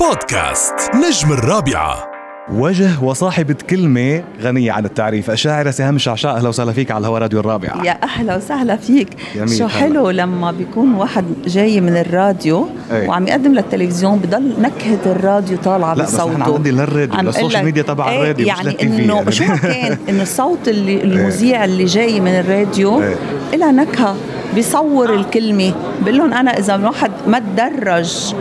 بودكاست نجم الرابعة وجه وصاحبة كلمة غنية عن التعريف الشاعرة سهام الشعشاع أهلا وسهلا فيك على الهوا راديو الرابعة يا أهلا وسهلا فيك جميل، شو هلا. حلو لما بيكون واحد جاي من الراديو إيه. وعم يقدم للتلفزيون بضل نكهة الراديو طالعة لا بس بصوته نحن عندي للراديو لل social media تبع إيه، الراديو مش يعني لل TV إنه يعني. شو ما كان إنه الصوت اللي المذيع اللي جاي من الراديو إيه. لها نكهة بيصور الكلمة بقول لهم أنا إذا الواحد ما تدرج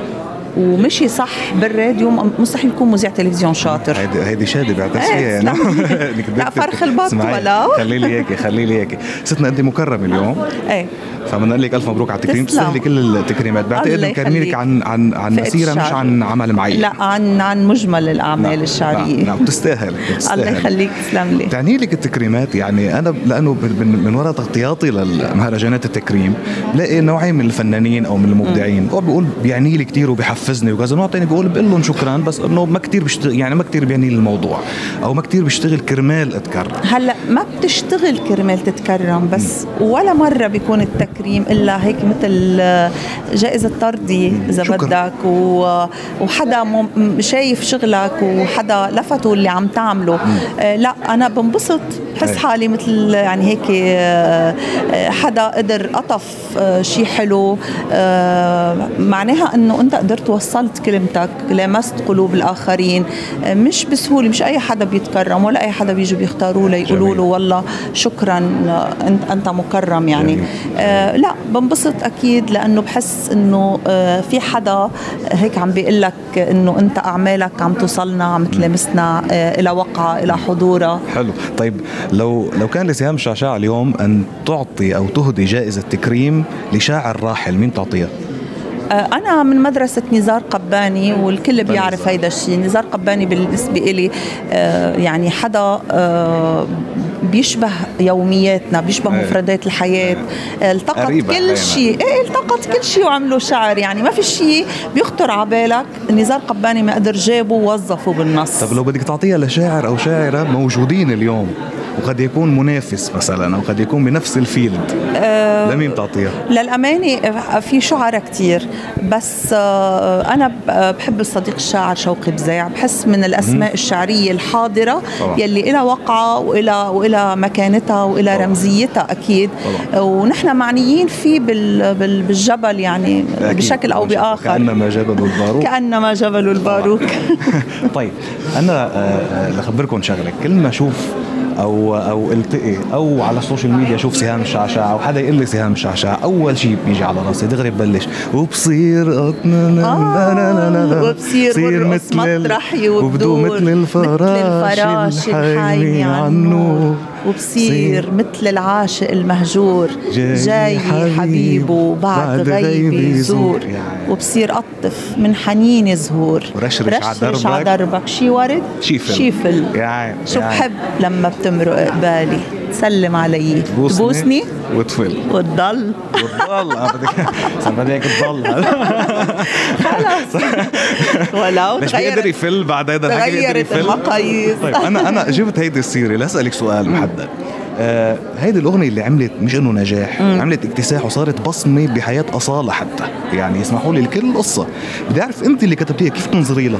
ومشي صح بالراديو. مستحيل يكون مذيع تلفزيون شاطر. هيدي هيدي شهاده إيه، فيها يعني تسلم. إنك لا، فرخ البط ولو. خلي لي اياكي خلي لي اياكي ستنا أنت مكرمة اليوم. إيه. فبدنا نقول لك ألف مبروك على التكريم. تسلم. تستاهلي كل التكريمات. بعتقد الله انه كرمينك يخليك. عن عن عن مسيرة مش. عن عمل معين. لا عن عن مجمل الأعمال نعم، الشعرية. نعم. نعم بتستاهل. الله. يخليك تسلم لي. تعني لك التكريمات. يعني أنا لأنه من, من, وراء تغطياتي للمهرجانات التكريم بلاقي نوعين من الفنانين أو من المبدعين. هو بيقول بيعني لي كثير وبيحفزني وكذا نوع تاني بيقول بقول لهم شكرا بس إنه ما كثير بيشتغل يعني ما كثير بيعني الموضوع أو ما كثير بيشتغل كرمال اتكرم هلأ ما بتشتغل كرمال تتكرم بس ولا مرة بيكون التكريم إلا هيك مثل آه، جائزة طردي إذا. بدك وحدا شايف شغلك وحدا لفته اللي عم تعمله. آه، لا أنا بنبسط. بحس أي. حالي مثل يعني هيك آه، حدا قدر قطف شيء حلو. آه، معناها إنه أنت قدرت وصلت كلمتك لمست قلوب الآخرين مش بسهولة مش أي حدا بيتكرم ولا أي حدا بيجوا بيختاروا له يقولوا جميل. له والله شكرا انت أنت مكرم يعني جميل. آه لا بنبسط أكيد لأنه بحس إنه آه في حدا هيك عم بيقول لك إنه أنت أعمالك عم توصلنا عم تلامسنا آه إلى وقعه إلى حضورها حلو طيب لو لو كان لسهام الشعشاع اليوم أن تعطي أو تهدي جائزة تكريم لشاعر راحل مين تعطيها؟ آه، أنا من مدرسة نزار قباني والكل بيعرف. هيدا الشيء نزار قباني بالنسبة إلي آه، يعني حدا آه، بيشبه يومياتنا بيشبه أيه. مفردات الحياة. آه، التقط. كل شيء إيه التقط كل شيء وعمله شعر. يعني ما في شيء بيخطر على بالك. نزار قباني ما قدر جابه ووظفه بالنص. طب لو بدك تعطيها لشاعر أو شاعرة موجودين اليوم وقد يكون منافس مثلا أو قد يكون بنفس الفيلد آه، لمين بتعطيها؟ للأمانة في شعراء كتير بس آه، أنا ب- بحب الصديق الشاعر شوقي بزاع بحس من الأسماء الشعرية الحاضرة طبعا. يلي إلها وقعة وإلها وإلها مكانتها طبعا. رمزيتها أكيد طبعا. ونحن معنيين فيه بال- بال- بالجبل يعني أكيد. بشكل أو بآخر كأنما جبل الباروك كأنما جبل الباروك طيب أنا آه، آه، لخبركم شغلة كل ما أشوف أو أو التقي أو على ال social media أشوف سهام الشعشاع أو حدا يقول لي سهام الشعشاع أول شيء بيجي على راسي دغري ببلش. وبصير لا وبصير ال- مطرحي وبدو مثل الفراش, الفراش الحايمي الحايمي وبصير مثل العاشق المهجور جاي جاي حبيبه بعد غيبي يزور. يعني. وبصير أقطف من حنيني زهور ورشرش ع دربك. شي ورد شي فل. شي فل يا عين، شو يا عين. بحب لما بتمرق قبالي تسلم علي. تبوسني وتفل. وتضل. وتضل. بدك تضل. خلص. ولو مش بيقدر يفل بعد يقدر تغيرت يفل. المقاييس. طيب أنا أنا جبت هيدي السيرة لأسألك سؤال محدد. آه هيدي الأغنية اللي عملت مش إنه نجاح عملت اكتساح وصارت بصمة بحياة أصالة حتى. يعني يسمحوا لي الكل قصه بدي أعرف أنت اللي كتبتيها كيف تنظري لها؟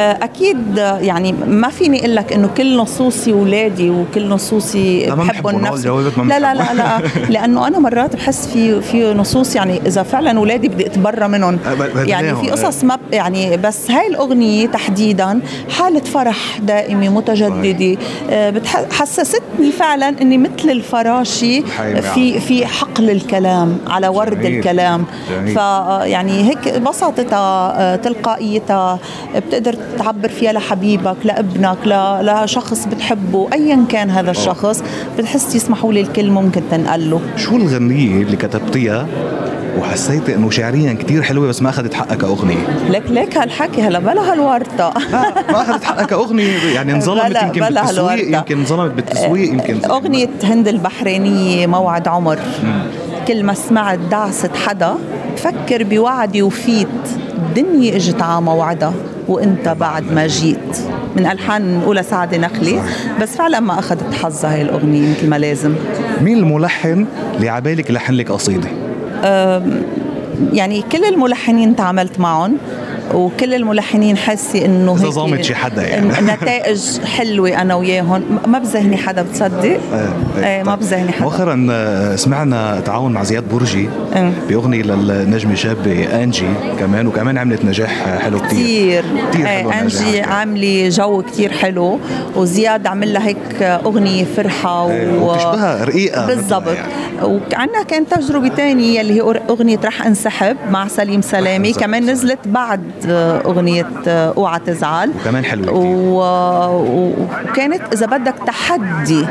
أكيد آه، يعني ما فيني أقول لك إنه كل نصوصي اولادي وكل نصوصي بحبهم نفس لا لا لا. لا لأنه أنا مرات بحس في في نصوص يعني إذا فعلا اولادي بدي اتبرى منهم أه، يعني في قصص ما يعني بس هاي الأغنية تحديدا حالة فرح دائمة متجددة آه، بتح- حسستني فعلا إني مثل الفراشي حي في في حقل الكلام على ورد جميل. الكلام جميل. ف يعني هيك بساطتها آه، تلقائيتها بتقدر تعبر فيها لحبيبك لابنك لشخص بتحبه ايا كان هذا الشخص بتحس يسمحوا لي الكل ممكن تنقل له. شو الغنية اللي كتبتيها؟ وحسيتي إنه شعريا كتير حلوة بس ما أخذت حقها كأغنية. لك ليك هالحكي هلا بلا هالورطة. لا ما أخذت حقها كأغنية. يعني انظلمت بلا- يمكن بلا بالتسويق. يمكن انظلمت بالتسويق يمكن أغنية هند البحرينية موعد عمر. كل ما سمعت دعسة حدا بفكر بوعدي وفيت. الدنيا إجت على موعدها. وانت بعد ما جيت. من ألحان أولى سعد نخلي بس فعلا ما أخذت حظها هاي الأغنية مثل ما لازم. مين الملحن اللي عبالك يلحن لك قصيدة؟ يعني كل الملحنين تعاملت معهم. وكل الملحنين حاسة إنه إذا هيك ظامت شي حدا يعني. نتائج حلوة أنا وياهم ما بذهني حدا بتصدق إيه, إيه ما طيب. بذهني حدا مؤخرا آه، سمعنا تعاون مع زياد برجي إيه. بأغنية للنجمة شابة أنجي كمان وكمان عملت نجاح حلو كتير كتير إيه أنجي. عاملة جو كتير حلو وزياد عمل لها هيك أغنية فرحة إيه، وبتشبهها رقيقة مثلها بالضبط يعني. وعندنا كان تجربة تانية اللي هي أغنية رح أنسحب مع سليم سلامي. كمان نزلت بعد أغنية أوعى تزعل. وكمان حلوة كتير. و... وكانت إذا بدك تحدي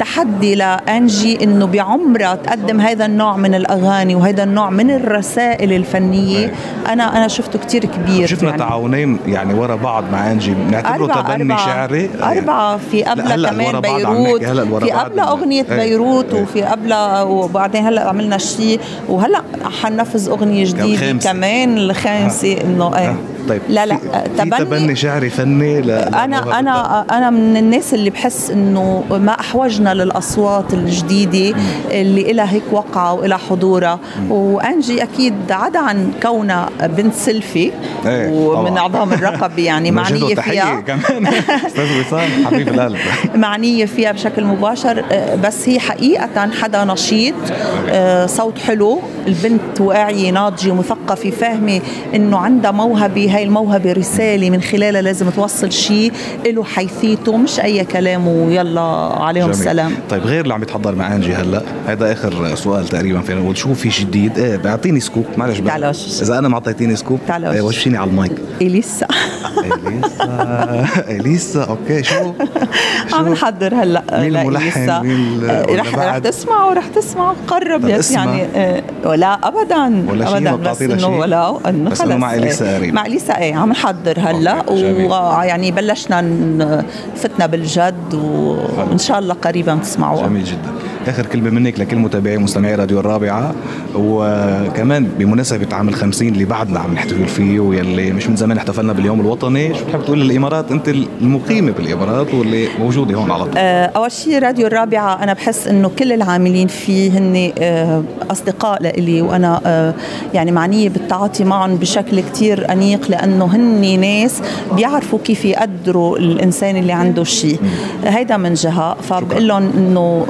تحدي لأنجي إنه بعمرها تقدم هذا النوع من الأغاني وهذا النوع من الرسائل الفنية. أنا أنا شفته كتير كبير شفنا يعني. تعاونين يعني ورا بعض مع أنجي. بنعتبره أربعة تبني أربعة شعري. أربعة. في هلأ كمان بيروت. في إنه- أغنية إيه، بيروت إيه. وفي قبلها وبعدين هلأ عملنا شيء وهلأ حننفذ أغنية جديدة. كمان. الخامسة إنه طيب. لا لا. في, في تبني شعري فني ل... أنا أنا أنا من الناس اللي بحس إنه ما أحوجنا للأصوات الجديدة اللي لها هيك وقعة ولها حضورها وأنجي أكيد عدا عن كونها بنت سلفي إيه، ومن. اعضام الرقبه يعني معنية فيها. كمان. أستاذ وسام حبيب القلب. معنية فيها بشكل مباشر. آه، بس هي حقيقة حدا نشيط. آه، صوت حلو. البنت واعية ناضجة مثقفة فاهمة إنه عندها موهبة هاي الموهبة رسالة من خلالها لازم توصل شيء له حيثيته مش أي كلام ويلا عليهم جميل. السلام طيب غير اللي عم يتحضر مع أنجي هلا هذا آخر سؤال تقريبا فينا نقول شو في جديد إيه بيعطيني scoop معلش بقى. تعال وش. إذا أنا ما أعطيتيني scoop تعال إيه، وش. وشوشيني على المايك إليسا إليسا إليسا أوكي شو عم شو نحضر هلا مين الملحن؟ مين ولا رح رح؟ تسمعوا رح تسمعوا قرب. يعني آه، ولا ابدا ولا ابدا بس إنه؟ ولا إنه خلص مع إليسا آه،. مع اليسا إيه عم نحضر هلأ. ويعني بلشنا ن- فتنا بالجد وإن شاء الله قريبا تسمعوها جميل جدا آخر كلمة منك لكل متابعي مستمعي راديو الرابعة وكمان بمناسبة عام الخمسين اللي بعدنا عم نحتفل فيه واللي مش من زمان احتفلنا باليوم الوطني شو بتحب تقول للإمارات؟ أنت المقيمة بالإمارات واللي موجودة هون على طول. آه، أول شيء راديو الرابعة أنا بحس إنه كل العاملين فيه هن آه، أصدقاء لإلي وأنا آه، يعني معنية بالتعاطي معهم بشكل كتير أنيق لأنه هن ناس بيعرفوا كيف يقدروا الإنسان اللي عنده شيء هيدا من جهة فبقول لهم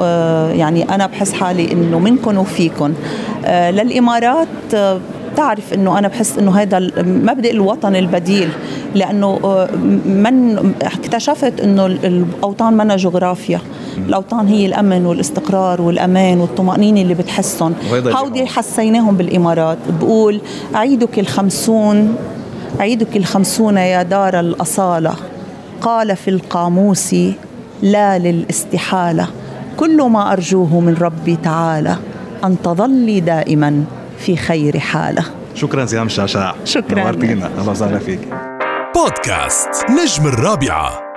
آه، يعني أنا بحس حالي إنه منكم وفيكم آه، للإمارات آه، بتعرف إنه أنا بحس إنه هذا مبدا الوطن البديل. لأنه آه، من اكتشفت إنه ال- الأوطان منا جغرافيا. الأوطان هي الأمن والإستقرار والأمان والطمأنينة اللي بتحسهم هودي. حسيناهم بالإمارات. بقول عيدك الخمسون عيدك الخمسون يا دار الأصالة. قال في القاموس لا للاستحالة. كل ما أرجوه من ربي تعالى أن تظلي دائما في خير حالة. شكرا سيام الشعشاع شكراً. نورتينا. أهلا وسهلا فيك. بودكاست نجم الرابعة.